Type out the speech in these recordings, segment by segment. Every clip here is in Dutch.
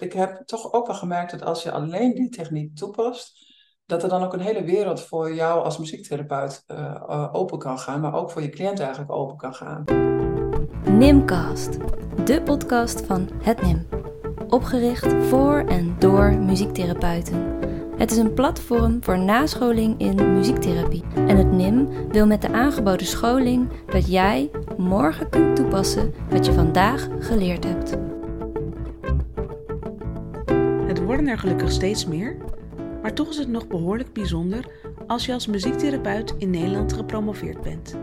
Ik heb toch ook wel gemerkt dat als je alleen die techniek toepast, dat er dan ook een hele wereld voor jou als muziektherapeut uh, open kan gaan, maar ook voor je cliënt eigenlijk open kan gaan. Nimcast, de podcast van het NIM. Opgericht voor en door muziektherapeuten. Het is een platform voor nascholing in muziektherapie. En het NIM wil met de aangeboden scholing dat jij morgen kunt toepassen wat je vandaag geleerd hebt. Worden er gelukkig steeds meer, maar toch is het nog behoorlijk bijzonder als je als muziektherapeut in Nederland gepromoveerd bent.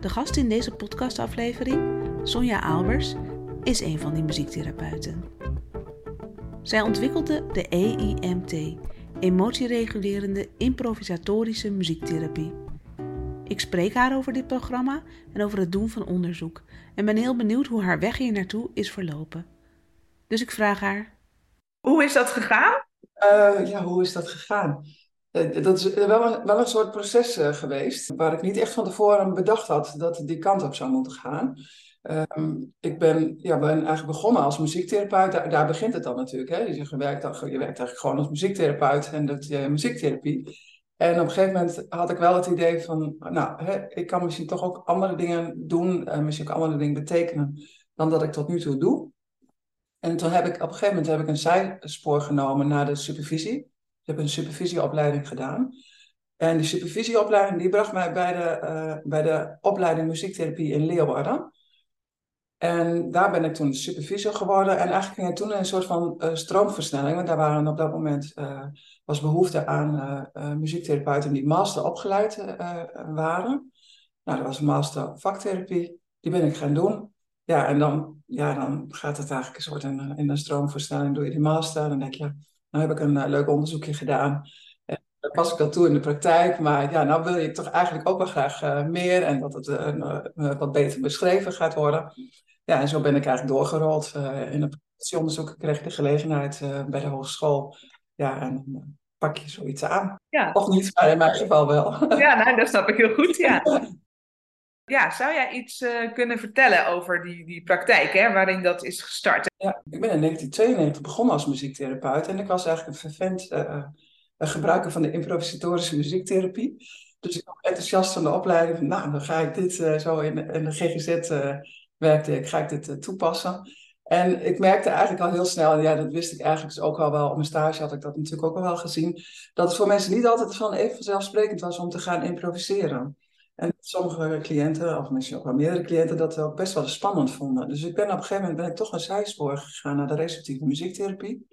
De gast in deze podcastaflevering, Sonja Albers, is een van die muziektherapeuten. Zij ontwikkelde de EIMT, emotieregulerende improvisatorische muziektherapie. Ik spreek haar over dit programma en over het doen van onderzoek en ben heel benieuwd hoe haar weg hier naartoe is verlopen. Dus ik vraag haar: Hoe is dat gegaan? Uh, ja, hoe is dat gegaan? Uh, dat is wel een, wel een soort proces uh, geweest, waar ik niet echt van tevoren bedacht had dat het die kant op zou moeten gaan. Um, ik ben, ja, ben eigenlijk begonnen als muziektherapeut. Daar, begint het dan natuurlijk. Hè? Je, werkt, je werkt eigenlijk gewoon als muziektherapeut en dat je muziektherapie. En op een gegeven moment had ik wel het idee van, nou, hè, ik kan misschien toch ook andere dingen doen, misschien ook andere dingen betekenen dan dat ik tot nu toe doe. En toen heb ik op een gegeven moment heb ik een zijspoor genomen naar de supervisie. Ik heb een supervisieopleiding gedaan. En die supervisieopleiding die bracht mij bij de, uh, bij de opleiding muziektherapie in Leeuwarden. En daar ben ik toen supervisor geworden. En eigenlijk ging het toen een soort van uh, stroomversnelling. Want daar waren op dat moment uh, was behoefte aan muziektherapeuten die master opgeleid waren. Nou, dat was master vaktherapie. Die ben ik gaan doen. Ja, en dan, ja, dan gaat het eigenlijk een soort in, in een stroomversnelling. Doe je die master. Dan denk je, nou heb ik een leuk onderzoekje gedaan. En dat pas ik al toe in de praktijk. Maar ja, nou wil je toch eigenlijk ook wel graag meer. En dat het wat beter beschreven gaat worden ja, en zo ben ik eigenlijk doorgerold. Uh, in een promotiononderzoek kreeg ik de gelegenheid uh, bij de hogeschool. Ja, en dan uh, pak je zoiets aan. Ja. Of niet, maar in mijn geval wel. Ja, nou, dat snap ik heel goed, ja. Ja, zou jij iets kunnen vertellen over die, die praktijk, hè, waarin dat is gestart? Ja, ik ben in 1992 begonnen als muziektherapeut en ik was eigenlijk een vervent gebruiker van de improvisatorische muziektherapie. Dus ik was enthousiast van de opleiding van, nou, dan ga ik dit zo in, in de GGZ werkte ik, ga ik dit eh, toepassen? En ik merkte eigenlijk al heel snel, en ja, dat wist ik eigenlijk dus ook al wel, op mijn stage had ik dat natuurlijk ook al wel gezien, dat het voor mensen niet altijd van even vanzelfsprekend was om te gaan improviseren. En sommige cliënten, of misschien ook wel meerdere cliënten, dat ook best wel spannend vonden. Dus ik ben op een gegeven moment ben ik toch een zijspoor gegaan naar de receptieve muziektherapie.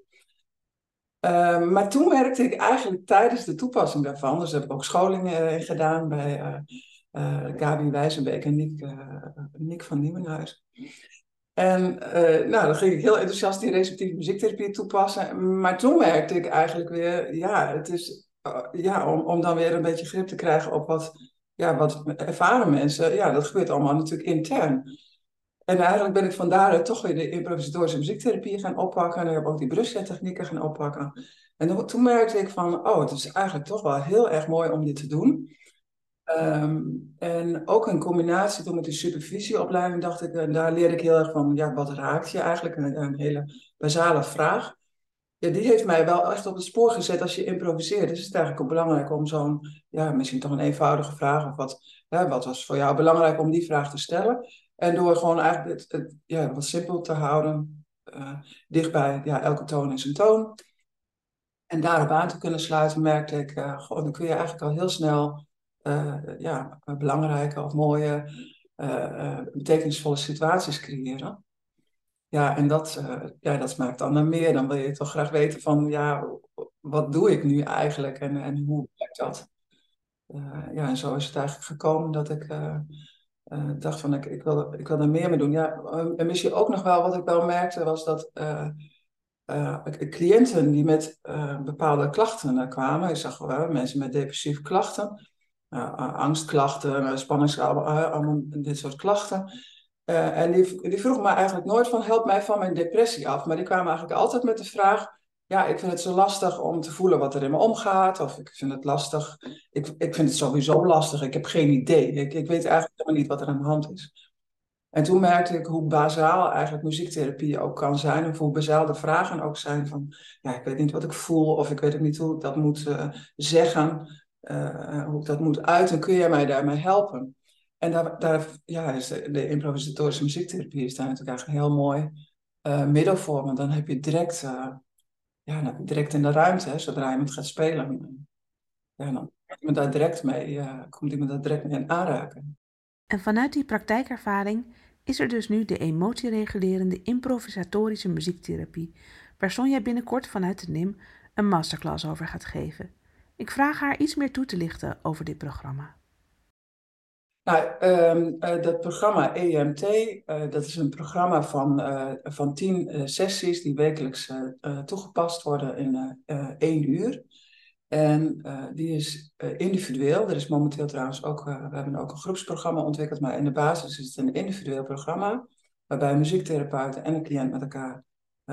Uh, maar toen merkte ik eigenlijk tijdens de toepassing daarvan, dus heb ik ook scholingen uh, gedaan bij uh, Gabi Wijzenbeek en Nick, Nick van Nieuwenhuis. En nou, dan ging ik heel enthousiast die receptieve muziektherapie toepassen. Maar toen merkte ik eigenlijk weer, ja, het is, ja om, om dan weer een beetje grip te krijgen op wat, ja, wat ervaren mensen. Ja, dat gebeurt allemaal natuurlijk intern. En eigenlijk ben ik van daaruit toch weer de improvisatorische muziektherapie gaan oppakken. En ik heb ook die brusketechnieken gaan oppakken. En toen merkte ik van, oh, het is eigenlijk toch wel heel erg mooi om dit te doen. Um, en ook in combinatie toen met die supervisieopleiding dacht ik, en daar leerde ik heel erg van, ja, wat raakt je eigenlijk? Een, hele basale vraag. Ja, die heeft mij wel echt op het spoor gezet als je improviseert. Dus het is eigenlijk ook belangrijk om zo'n, ja, misschien toch een eenvoudige vraag of wat, wat was voor jou belangrijk om die vraag te stellen? En door gewoon eigenlijk het, ja, wat simpel te houden, uh, dichtbij, ja, elke toon is een toon. En daarop aan te kunnen sluiten, merkte ik, uh, dan kun je eigenlijk al heel snel uh, ja, belangrijke of mooie, betekenisvolle situaties creëren. Ja, en dat, ja, dat smaakt dan naar meer. Dan wil je toch graag weten van, ja, wat doe ik nu eigenlijk en, en hoe werkt dat? ja, en zo is het eigenlijk gekomen dat ik dacht van, ik, ik, wil, ik wil er meer mee doen. Ja, en misschien ook nog wel wat ik wel merkte was dat... cliënten die met bepaalde klachten kwamen, ik zag wel mensen met depressieve klachten, uh, angstklachten, spanningsklauwen, dit soort klachten. Uh, en die, die vroeg me eigenlijk nooit van help mij van mijn depressie af. Maar die kwamen eigenlijk altijd met de vraag, ja, ik vind het zo lastig om te voelen wat er in me omgaat. Of ik vind het lastig, ik, ik vind het sowieso lastig, ik heb geen idee. Ik, ik weet eigenlijk helemaal niet wat er aan de hand is. En toen merkte ik hoe bazaal eigenlijk muziektherapie ook kan zijn. Of hoe bazaal de vragen ook zijn van, ja, ik weet niet wat ik voel. Of ik weet ook niet hoe ik dat moet uh, zeggen. Uh, hoe ik dat moet uiten. Kun jij mij daarmee helpen? En daar, daar ja, is de, improvisatorische muziektherapie is daar natuurlijk eigenlijk een heel mooi uh, middel voor. Want dan heb je direct, ja, dan heb je direct in de ruimte, hè, zodra je gaat spelen. Ja, dan komt iemand daar direct mee, komt iemand daar direct mee aanraken. En vanuit die praktijkervaring is er dus nu de emotieregulerende improvisatorische muziektherapie, waar Sonja binnenkort vanuit de NIM een masterclass over gaat geven. Ik vraag haar iets meer toe te lichten over dit programma. Nou, um, uh, dat programma EMT, uh, dat is een programma van, uh, van tien sessies die wekelijks toegepast worden in één uur. En die is individueel. Er is momenteel trouwens ook, we hebben ook een groepsprogramma ontwikkeld, maar in de basis is het een individueel programma, waarbij een muziektherapeut en een cliënt met elkaar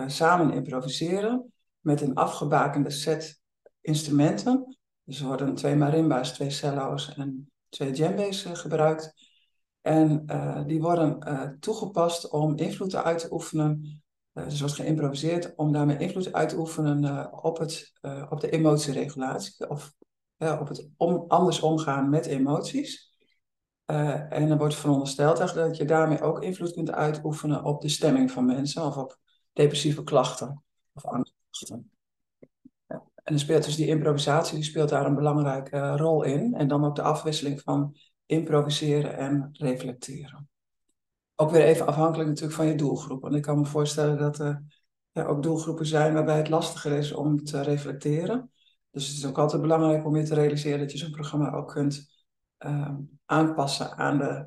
samen improviseren met een afgebakende set instrumenten. Dus er worden twee marimba's, twee cello's en twee djembe's gebruikt. En die worden toegepast om invloed uit te oefenen dus wordt geïmproviseerd om daarmee invloed uit te oefenen op, het, op de emotieregulatie of op het om, anders omgaan met emoties. en dan wordt verondersteld dat je daarmee ook invloed kunt uitoefenen op de stemming van mensen of op depressieve klachten of angstklachten. En dan speelt dus die improvisatie die speelt daar een belangrijke rol in. En dan ook de afwisseling van improviseren en reflecteren ook weer even afhankelijk natuurlijk van je doelgroep. Want ik kan me voorstellen dat er ja, ook doelgroepen zijn waarbij het lastiger is om te reflecteren. Dus het is ook altijd belangrijk om je te realiseren dat je zo'n programma ook kunt uh, aanpassen aan de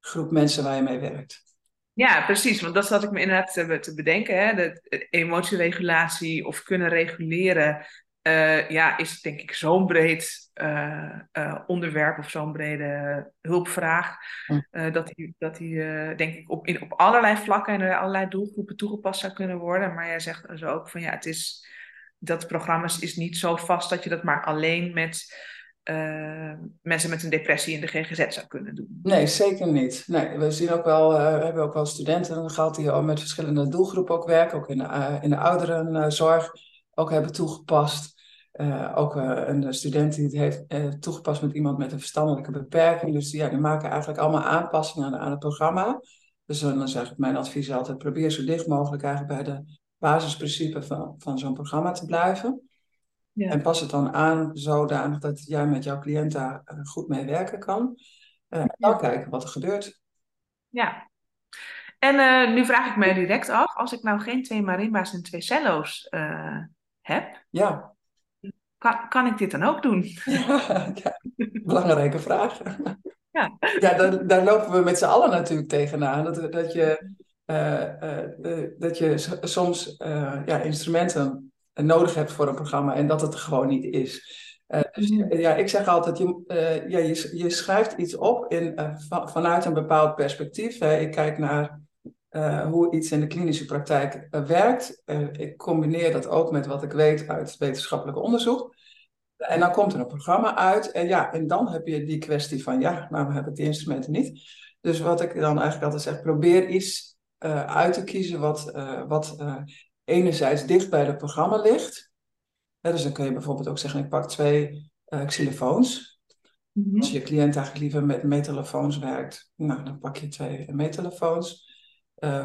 groep mensen waar je mee werkt. Ja, precies. Want dat zat ik me inderdaad te, bedenken. Hè? De emotieregulatie of kunnen reguleren uh, ja, is denk ik zo'n breed uh, uh, onderwerp of zo'n brede hulpvraag. Hm. dat die, dat die denk ik op, in, op allerlei vlakken en allerlei doelgroepen toegepast zou kunnen worden. Maar jij zegt dus ook van ja, het is, dat programma is niet zo vast dat je dat maar alleen met mensen met een depressie in de GGZ zou kunnen doen. Nee, zeker niet. Nee, we, zien ook wel, we hebben ook wel studenten gehad die al met verschillende doelgroepen ook werken, ook in de, in de ouderenzorg ook hebben toegepast. Uh, ook uh, een student die het heeft uh, toegepast met iemand met een verstandelijke beperking. Dus ja, die maken eigenlijk allemaal aanpassingen aan, aan het programma. Dus dan zeg ik mijn advies altijd, probeer zo dicht mogelijk eigenlijk bij de basisprincipes van, van zo'n programma te blijven. Ja. En pas het dan aan zodanig dat jij met jouw cliënt daar goed mee werken kan. en dan kijken wat er gebeurt. Ja. En nu vraag ik mij direct af, als ik nou geen twee marimba's en twee cello's heb, ja kan, kan ik dit dan ook doen? Ja, belangrijke vraag. Ja, ja daar, daar lopen we met z'n allen natuurlijk tegenaan. Dat, dat je, uh, uh, dat je soms uh, ja, instrumenten nodig hebt voor een programma en dat het er gewoon niet is. dus mhm. ja, ik zeg altijd, je, ja, je, je schrijft iets op in, van, vanuit een bepaald perspectief. ik kijk naar hoe iets in de klinische praktijk werkt. ik combineer dat ook met wat ik weet uit wetenschappelijk onderzoek. En dan komt er een programma uit. En ja, en dan heb je die kwestie van, ja, maar we hebben die instrumenten niet. Dus wat ik dan eigenlijk altijd zeg, probeer uh, uit te kiezen wat, wat enerzijds dicht bij het programma ligt. dus dan kun je bijvoorbeeld ook zeggen, ik pak twee xylofoons. Mm -hmm. Als je cliënt eigenlijk liever met meetelefoons werkt, nou, dan pak je twee meetelefoons.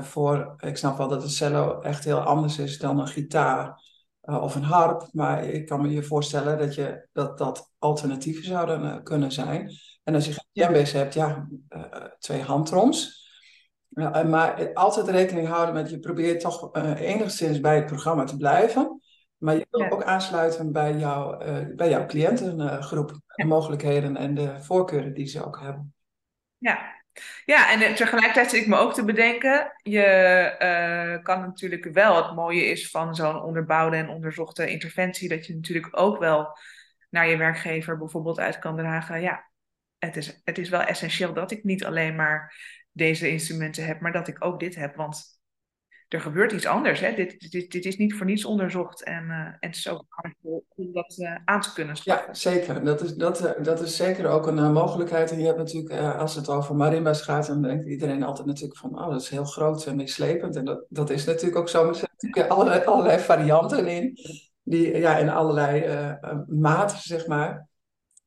Voor, ik snap wel dat een cello echt heel anders is dan een gitaar uh, of een harp. Maar ik kan me je voorstellen dat je, dat, dat alternatieven zouden uh, kunnen zijn. En als je geen djembe's hebt, ja, twee handtroms. maar altijd rekening houden met, je probeert toch enigszins bij het programma te blijven. Maar je wil ook aansluiten bij, jou, bij jouw cliëntengroep. Ja. mogelijkheden en de voorkeuren die ze ook hebben. Ja, ja, en tegelijkertijd zit ik me ook te bedenken, je uh, kan natuurlijk wel, het mooie is van zo'n onderbouwde en onderzochte interventie, dat je natuurlijk ook wel naar je werkgever bijvoorbeeld uit kan dragen, ja, het is, het is wel essentieel dat ik niet alleen maar deze instrumenten heb, maar dat ik ook dit heb, want er gebeurt iets anders. Hè? Dit, dit, dit is niet voor niets onderzocht. En, uh, en het is ook om dat uh, aan te kunnen Ja, zeker. Dat is, dat, uh, dat is zeker ook een mogelijkheid. En je hebt natuurlijk, als het over marimba's gaat, dan denkt iedereen altijd natuurlijk van, oh, dat is heel groot en meeslepend. En dat, dat is natuurlijk ook zo. Er zitten natuurlijk allerlei, allerlei varianten in, die ja, in allerlei maten, zeg maar.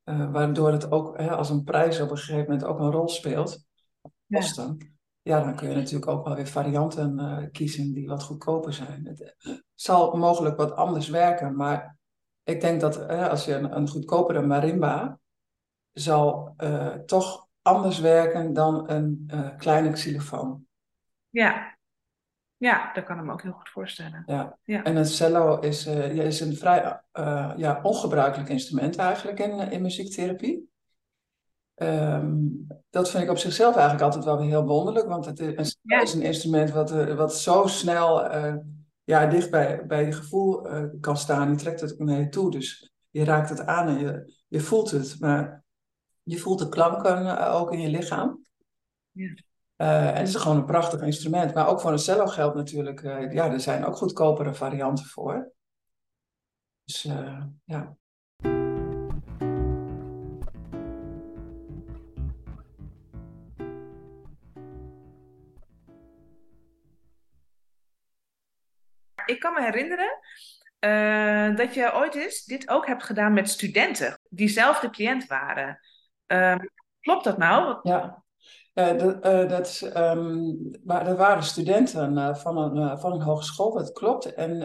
waardoor het ook hè, als een prijs op een gegeven moment ook een rol speelt. Kosten. Ja ja, dan kun je natuurlijk ook wel weer varianten uh, kiezen die wat goedkoper zijn. Het eh, zal mogelijk wat anders werken, maar ik denk dat uh, als je een, een, goedkopere marimba zal uh, toch anders werken dan een kleine xylofoon. Ja. ja, dat kan ik me ook heel goed voorstellen. Ja. ja. En een cello is, is een vrij ja, ongebruikelijk instrument eigenlijk in, in muziektherapie. Um, dat vind ik op zichzelf eigenlijk altijd wel weer heel wonderlijk, want het is, ja. is een instrument wat, uh, wat zo snel uh, ja, dicht bij, bij je gevoel uh, kan staan. Je trekt het naar je toe, dus je raakt het aan en je, je voelt het. Maar je voelt de klanken ook in je lichaam. Ja. en het is gewoon een prachtig instrument. Maar ook voor een cello geldt natuurlijk, ja, er zijn ook goedkopere varianten voor. Dus ja. Me herinneren uh, dat je ooit eens dit ook hebt gedaan met studenten die zelf cliënt waren. Uh, klopt dat nou? Ja, uh, dat, maar dat waren studenten eh, van, een, van een hogeschool, dat klopt. En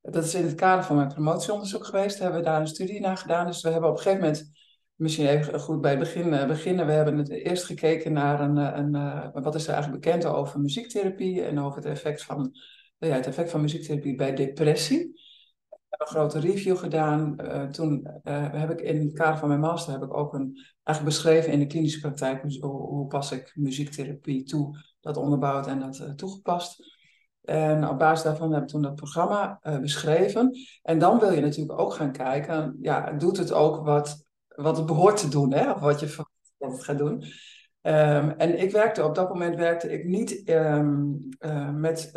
dat is in het kader van mijn promotieonderzoek geweest. Hebben we daar een studie naar gedaan. Dus we hebben op een gegeven moment misschien even goed bij het begin beginnen. We hebben het eerst gekeken naar een, een, wat is er eigenlijk bekend over muziektherapie en over het effect van ja, het effect van muziektherapie bij depressie. Een grote review gedaan. Uh, toen uh, heb ik in het kader van mijn master heb ik ook een, eigenlijk beschreven in de klinische praktijk hoe, hoe pas ik muziektherapie toe, dat onderbouwd en dat uh, toegepast. En op basis daarvan heb ik toen dat programma beschreven. En dan wil je natuurlijk ook gaan kijken, ja, doet het ook wat, wat het behoort te doen, hè? of wat je dat het gaat doen. Um, en ik werkte op dat moment werkte ik niet um, met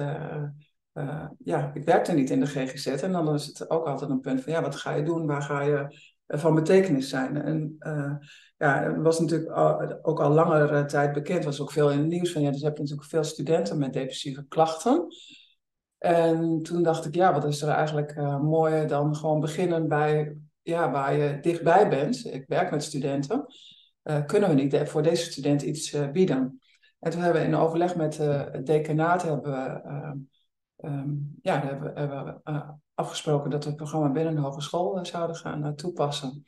ja, ik werkte niet in de GGZ. En dan is het ook altijd een punt van, ja, wat ga je doen? Waar ga je van betekenis zijn? En uh, ja, het was natuurlijk ook al langere tijd bekend, was ook veel in het nieuws van, ja, dus je hebt natuurlijk veel studenten met depressieve klachten. En toen dacht ik, ja, wat is er eigenlijk mooier dan gewoon beginnen bij, ja, waar je dichtbij bent. Ik werk met studenten. kunnen we niet voor deze student iets bieden? En toen hebben we in overleg met het decanaat hebben we um, ja, hebben, hebben we uh, afgesproken dat we het programma binnen een hogeschool uh, zouden gaan uh, toepassen.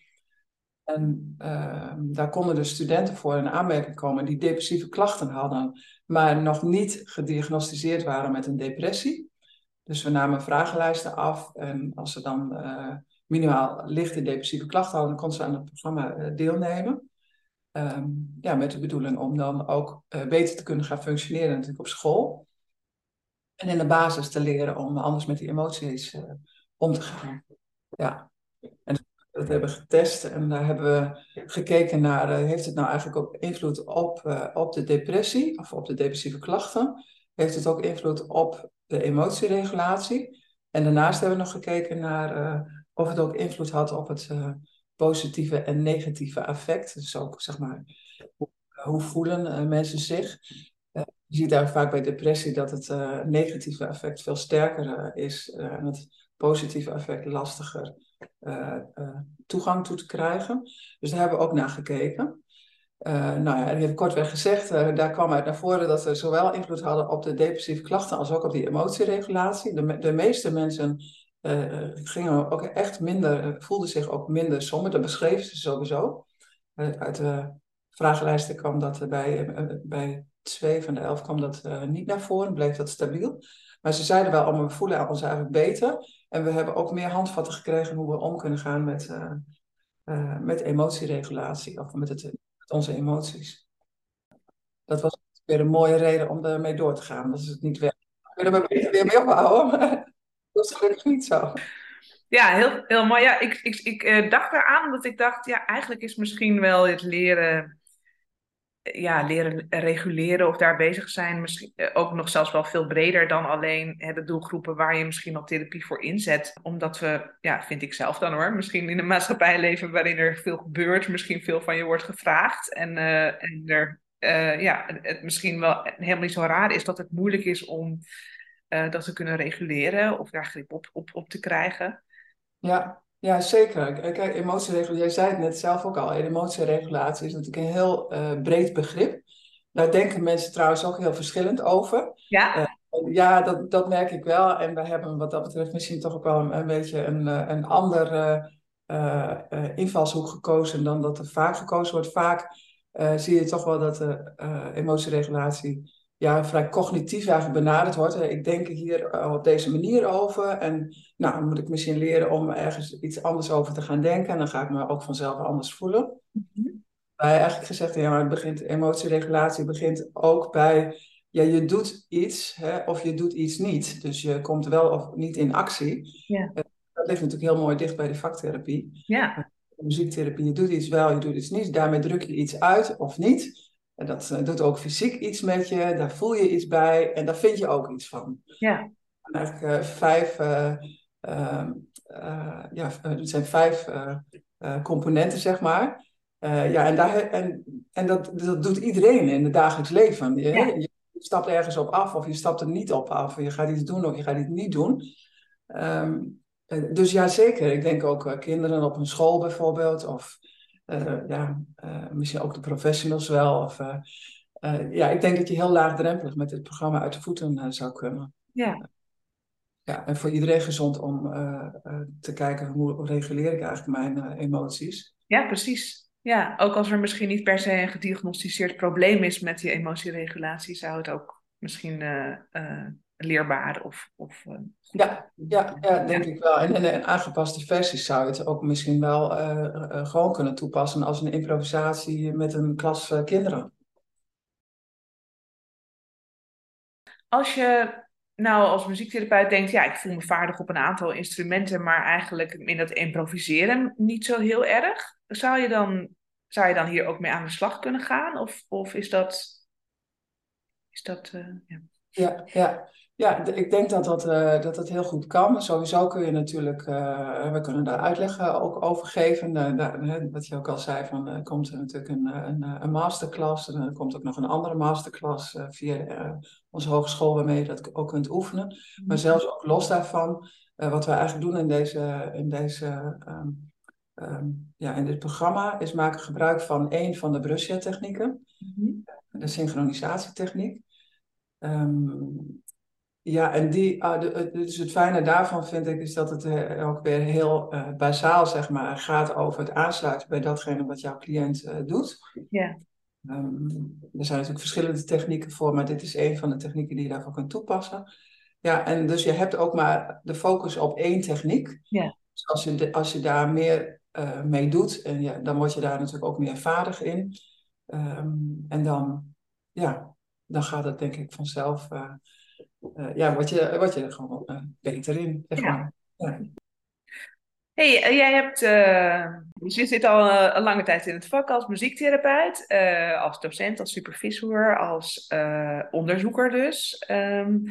En ehm, daar konden de studenten voor in aanmerking komen die depressieve klachten hadden, maar nog niet gediagnosticeerd waren met een depressie. Dus we namen vragenlijsten af en als ze dan minimaal lichte depressieve klachten hadden, konden ze aan het programma deelnemen. Um, ja, met de bedoeling om dan ook beter te kunnen gaan functioneren natuurlijk op school. En in de basis te leren om anders met die emoties uh, om te gaan. Ja. En dat hebben we getest en daar hebben we gekeken naar, uh, heeft het nou eigenlijk ook invloed op, uh, op de depressie of op de depressieve klachten? Heeft het ook invloed op de emotieregulatie? En daarnaast hebben we nog gekeken naar of het ook invloed had op het positieve en negatieve affect. Dus ook, zeg maar, hoe, hoe voelen mensen zich? Je ziet daar vaak bij depressie dat het uh, negatieve effect veel sterker uh, is uh, en het positieve effect lastiger toegang toe te krijgen. Dus daar hebben we ook naar gekeken. nou ja, even kortweg gezegd, daar kwam uit naar voren dat we zowel invloed hadden op de depressieve klachten als ook op die emotieregulatie. De, de meeste mensen gingen ook echt minder, voelden zich ook minder somber, dat beschreven ze sowieso. uit de vragenlijsten kwam dat bij, bij twee van de elf kwam dat uh, niet naar voren, bleef dat stabiel. Maar ze zeiden wel allemaal, we voelen ons eigenlijk beter. En we hebben ook meer handvatten gekregen hoe we om kunnen gaan met, uh, uh, met emotieregulatie of met, het, met onze emoties. Dat was weer een mooie reden om ermee door te gaan. Dat is het niet werkt. We willen er weer mee ophouden, dat is gelukkig niet zo. Ja, heel, heel mooi. Ja, ik, ik, ik dacht eraan omdat ik dacht, ja, eigenlijk is misschien wel het leren ja, leren reguleren of daar bezig zijn. Misschien eh, ook nog zelfs wel veel breder dan alleen hè, de doelgroepen waar je misschien al therapie voor inzet. Omdat we, ja, vind ik zelf dan hoor, misschien in een maatschappij leven waarin er veel gebeurt, misschien veel van je wordt gevraagd. En, uh, en er uh, ja, het misschien wel helemaal niet zo raar is dat het moeilijk is om dat te kunnen reguleren of daar grip op, op, op te krijgen. Ja, ja, zeker. Kijk, emotieregulatie, jij zei het net zelf ook al, emotieregulatie is natuurlijk een heel uh, breed begrip. Daar denken mensen trouwens ook heel verschillend over. Ja, uh, ja dat, dat merk ik wel. En we hebben wat dat betreft misschien toch ook wel een, een beetje een, eh, een andere invalshoek gekozen dan dat er vaak gekozen wordt. Vaak zie je toch wel dat de emotieregulatie ja, vrij cognitief eigenlijk benaderd wordt. Ik denk hier op deze manier over. En nou, dan moet ik misschien leren om ergens iets anders over te gaan denken. En dan ga ik me ook vanzelf anders voelen. Mm Wij eigenlijk gezegd, ja, maar het begint, emotieregulatie begint ook bij, ja, je doet iets hè, of je doet iets niet. Dus je komt wel of niet in actie. Ja. Dat ligt natuurlijk heel mooi dicht bij de vaktherapie. Ja. Muziektherapie, je doet iets wel, je doet iets niet. Daarmee druk je iets uit of niet. En dat uh, doet ook fysiek iets met je, daar voel je iets bij en daar vind je ook iets van. Ja. En eigenlijk uh, vijf, uh, ja, het zijn vijf componenten, zeg maar. ja, en, daar, en, en dat, dat doet iedereen in het dagelijks leven. Je, ja. je, stapt ergens op af of je stapt er niet op af. Je gaat iets doen of je gaat iets niet doen. Um, dus ja, zeker. Ik denk ook kinderen op een school bijvoorbeeld. Of ja, uh, misschien ook de professionals wel. Of, uh, ja, ik denk dat je heel laagdrempelig met dit programma uit de voeten zou kunnen. Ja. Ja, en voor iedereen gezond om te kijken hoe reguleer ik eigenlijk mijn emoties. Ja, precies. Ja, ook als er misschien niet per se een gediagnosticeerd probleem is met die emotieregulatie, zou het ook misschien leerbaar of, of ja, ja, ja, denk ik wel. En in een aangepaste versie zou je het ook misschien wel uh, uh, gewoon kunnen toepassen als een improvisatie met een klas kinderen. Als je nou als muziektherapeut denkt, ja, ik voel me vaardig op een aantal instrumenten, maar eigenlijk in dat improviseren niet zo heel erg, zou je dan, zou je dan hier ook mee aan de slag kunnen gaan? Of, of is dat. Is dat ja. ja, ja. Ja, ik denk dat dat, uh, dat dat heel goed kan. Sowieso kun je natuurlijk, uh, we kunnen daar uitleg ook over geven. Uh, wat je ook al zei, van, er komt er natuurlijk een, een, een masterclass. En er komt ook nog een andere masterclass via onze hogeschool waarmee je dat ook kunt oefenen. Maar mhm. zelfs ook los daarvan, wat we eigenlijk doen in, deze, in, deze, um, um, ja, in dit programma, is maken gebruik van één van de Brussia-technieken, mm de synchronisatietechniek. Um, ja, en die, de, dus het fijne daarvan vind ik is dat het uh, ook weer heel uh, bazaal zeg maar, gaat over het aansluiten bij datgene wat jouw cliënt doet. Ja. Um, er zijn natuurlijk verschillende technieken voor, maar dit is een van de technieken die je daarvoor kunt toepassen. Ja, en dus je hebt ook maar de focus op één techniek. Ja. Dus als je, de, als je daar meer mee doet, en ja, dan word je daar natuurlijk ook meer vaardig in. Um, en dan, ja, dan gaat het denk ik vanzelf uh, ja, word je, word je er gewoon uh, beter in. Zeg maar. ja. Hey, uh, jij hebt, dus je zit al een lange tijd in het vak als muziektherapeut, als docent, als supervisor, als onderzoeker dus. Um,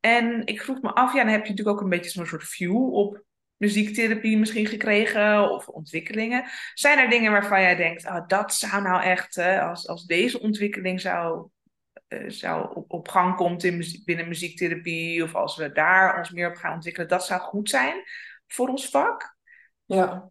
en ik vroeg me af, ja, dan heb je natuurlijk ook een beetje zo'n soort view op muziektherapie misschien gekregen of ontwikkelingen. Zijn er dingen waarvan jij denkt, oh, dat zou nou echt, als, als deze ontwikkeling zou uh, zou op, op gang komt in muziek, binnen muziektherapie, of als we daar ons meer op gaan ontwikkelen, dat zou goed zijn voor ons vak? Ja,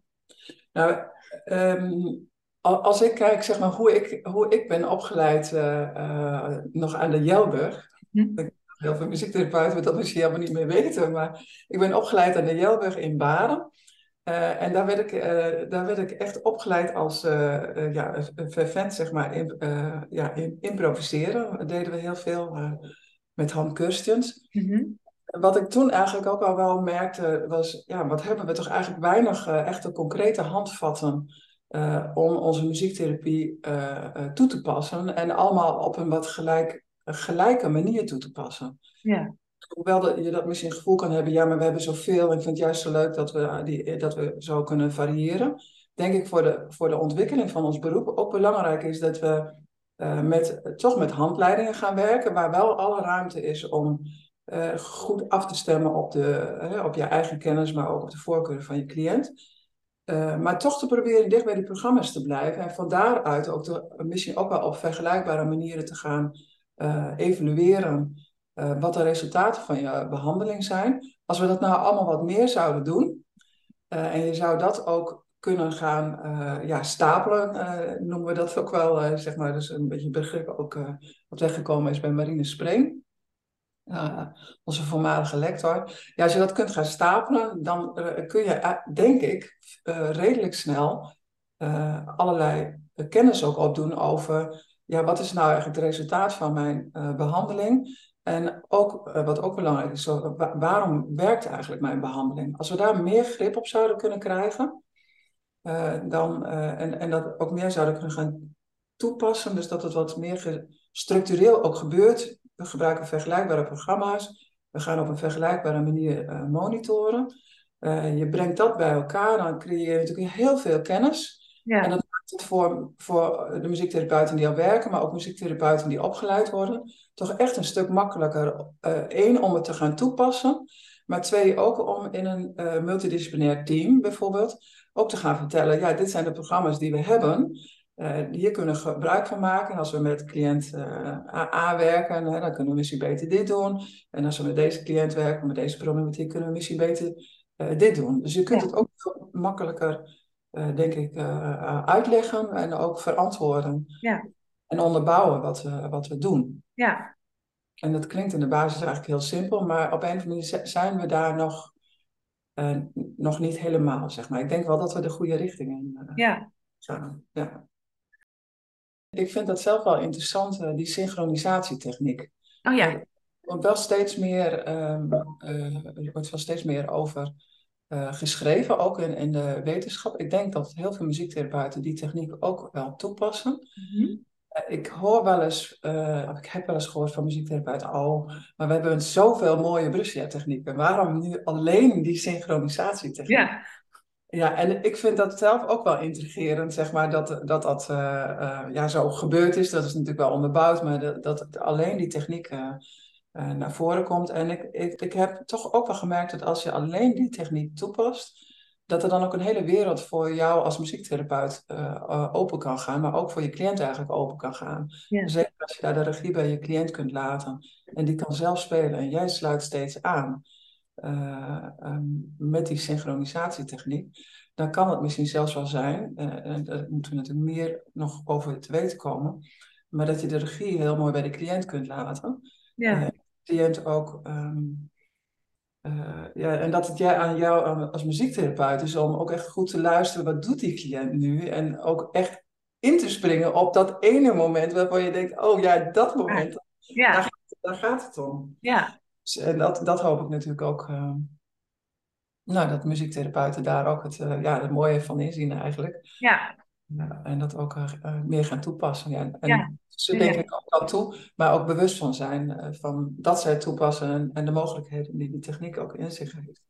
nou, um, als ik kijk zeg maar, hoe, ik, hoe ik ben opgeleid uh, uh, nog aan de Jelburg. Hm. Heel veel muziektherapeuten dat misschien helemaal niet meer weten, maar ik ben opgeleid aan de Jelburg in Baren. Uh, en daar werd, ik, uh, daar werd ik echt opgeleid als uh, ja, vervent, zeg maar, in, ja, in improviseren. Dat deden we heel veel met Han. Mm -hmm. Wat ik toen eigenlijk ook al wel merkte, was, ja, wat hebben we toch eigenlijk weinig echte concrete handvatten om onze muziektherapie toe te passen. En allemaal op een wat gelijk, gelijke manier toe te passen. Ja hoewel dat je dat misschien gevoel kan hebben, ja, maar we hebben zoveel. En ik vind het juist zo leuk dat we, die, dat we zo kunnen variëren. Denk ik voor de, voor de ontwikkeling van ons beroep ook belangrijk is dat we met, toch met handleidingen gaan werken, waar wel alle ruimte is om goed af te stemmen op, de, op je eigen kennis, maar ook op de voorkeuren van je cliënt. maar toch te proberen dicht bij die programma's te blijven en van daaruit ook te, misschien ook wel op vergelijkbare manieren te gaan evalueren wat de resultaten van je behandeling zijn. Als we dat nou allemaal wat meer zouden doen, uh, en je zou dat ook kunnen gaan uh, ja, stapelen, noemen we dat ook wel, zeg maar, dus een beetje begrip ook wat weggekomen is bij Marine Spreen. onze voormalige lector. Ja, als je dat kunt gaan stapelen, dan kun je, denk ik, redelijk snel allerlei kennis ook opdoen over ja, wat is nou eigenlijk het resultaat van mijn behandeling. En ook, eh, wat ook belangrijk is, waarom werkt eigenlijk mijn behandeling? Als we daar meer grip op zouden kunnen krijgen, uh, dan, uh, en, en dat ook meer zouden kunnen gaan toepassen, dus dat het wat meer structureel ook gebeurt. We gebruiken vergelijkbare programma's, we gaan op een vergelijkbare manier monitoren. je brengt dat bij elkaar, dan creëer je natuurlijk heel veel kennis. Ja. En dat maakt het voor, voor de muziektherapeuten die al werken, maar ook muziektherapeuten die opgeleid worden, toch echt een stuk makkelijker. Eén, uh, om het te gaan toepassen. Maar twee, ook om in een uh, multidisciplinair team bijvoorbeeld ook te gaan vertellen, ja, dit zijn de programma's die we hebben. Uh, hier kunnen we gebruik van maken. Als we met cliënt A werken, hè, dan kunnen we misschien beter dit doen. En als we met deze cliënt werken, met deze problematiek, kunnen we misschien beter dit doen. Dus je kunt het ook makkelijker, denk ik, uitleggen en ook verantwoorden. Ja en onderbouwen wat wat we doen. Ja. En dat klinkt in de basis eigenlijk heel simpel, maar op een of andere manier zijn we daar nog, uh, nog niet helemaal, zeg maar. Ik denk wel dat we de goede richting in uh, ja. gaan. Ja. Ik vind dat zelf wel interessant, uh, die synchronisatietechniek. Oh ja. Er wordt wel steeds meer, um, er wordt wel steeds meer over geschreven, ook in, in de wetenschap. Ik denk dat heel veel muziektherapeuten die techniek ook wel toepassen. Mm -hmm ik hoor wel eens, uh, ik heb wel eens gehoord van muziektherapeuten, oh, maar we hebben zoveel mooie Brussia-technieken. Waarom nu alleen die synchronisatietechniek? Ja. Ja, en ik vind dat zelf ook wel intrigerend, zeg maar, dat dat, dat uh, uh, ja, zo gebeurd is. Dat is natuurlijk wel onderbouwd, maar dat, dat alleen die techniek naar voren komt. En ik, ik, ik heb toch ook wel gemerkt dat als je alleen die techniek toepast, dat er dan ook een hele wereld voor jou als muziektherapeut uh, open kan gaan, maar ook voor je cliënt eigenlijk open kan gaan. Ja. Zeker als je daar de regie bij je cliënt kunt laten en die kan zelf spelen en jij sluit steeds aan uh, um, met die synchronisatietechniek, dan kan het misschien zelfs wel zijn, uh, en daar moeten we natuurlijk meer nog over te weten komen, maar dat je de regie heel mooi bij de cliënt kunt laten. Ja. de cliënt ook. Um, uh, ja, en dat het jij aan jou als muziektherapeut is om ook echt goed te luisteren, wat doet die cliënt nu? En ook echt in te springen op dat ene moment waarvan je denkt, oh ja, dat moment, ja. Daar, daar, gaat het om. Ja. Dus, en dat, dat hoop ik natuurlijk ook, uh, nou, dat muziektherapeuten daar ook het, uh, ja, het mooie van inzien eigenlijk. Ja. Ja, en dat ook uh, meer gaan toepassen. Ja. En ja. ze denken ik ook dat toe, maar ook bewust van zijn uh, van dat zij toepassen en, en, de mogelijkheden die die techniek ook in zich heeft.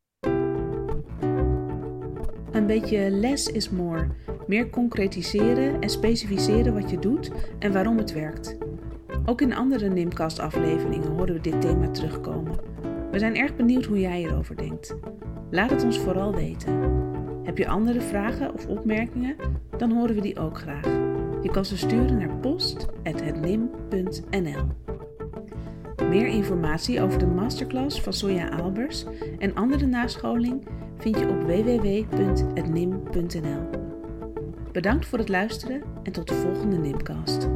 Een beetje less is more. Meer concretiseren en specificeren wat je doet en waarom het werkt. Ook in andere Nimcast-afleveringen horen we dit thema terugkomen. We zijn erg benieuwd hoe jij erover denkt. Laat het ons vooral weten. Heb je andere vragen of opmerkingen? Dan horen we die ook graag. Je kan ze sturen naar post.hetnim.nl Meer informatie over de masterclass van Sonja Albers en andere nascholing vind je op www.hetnim.nl Bedankt voor het luisteren en tot de volgende Nimcast.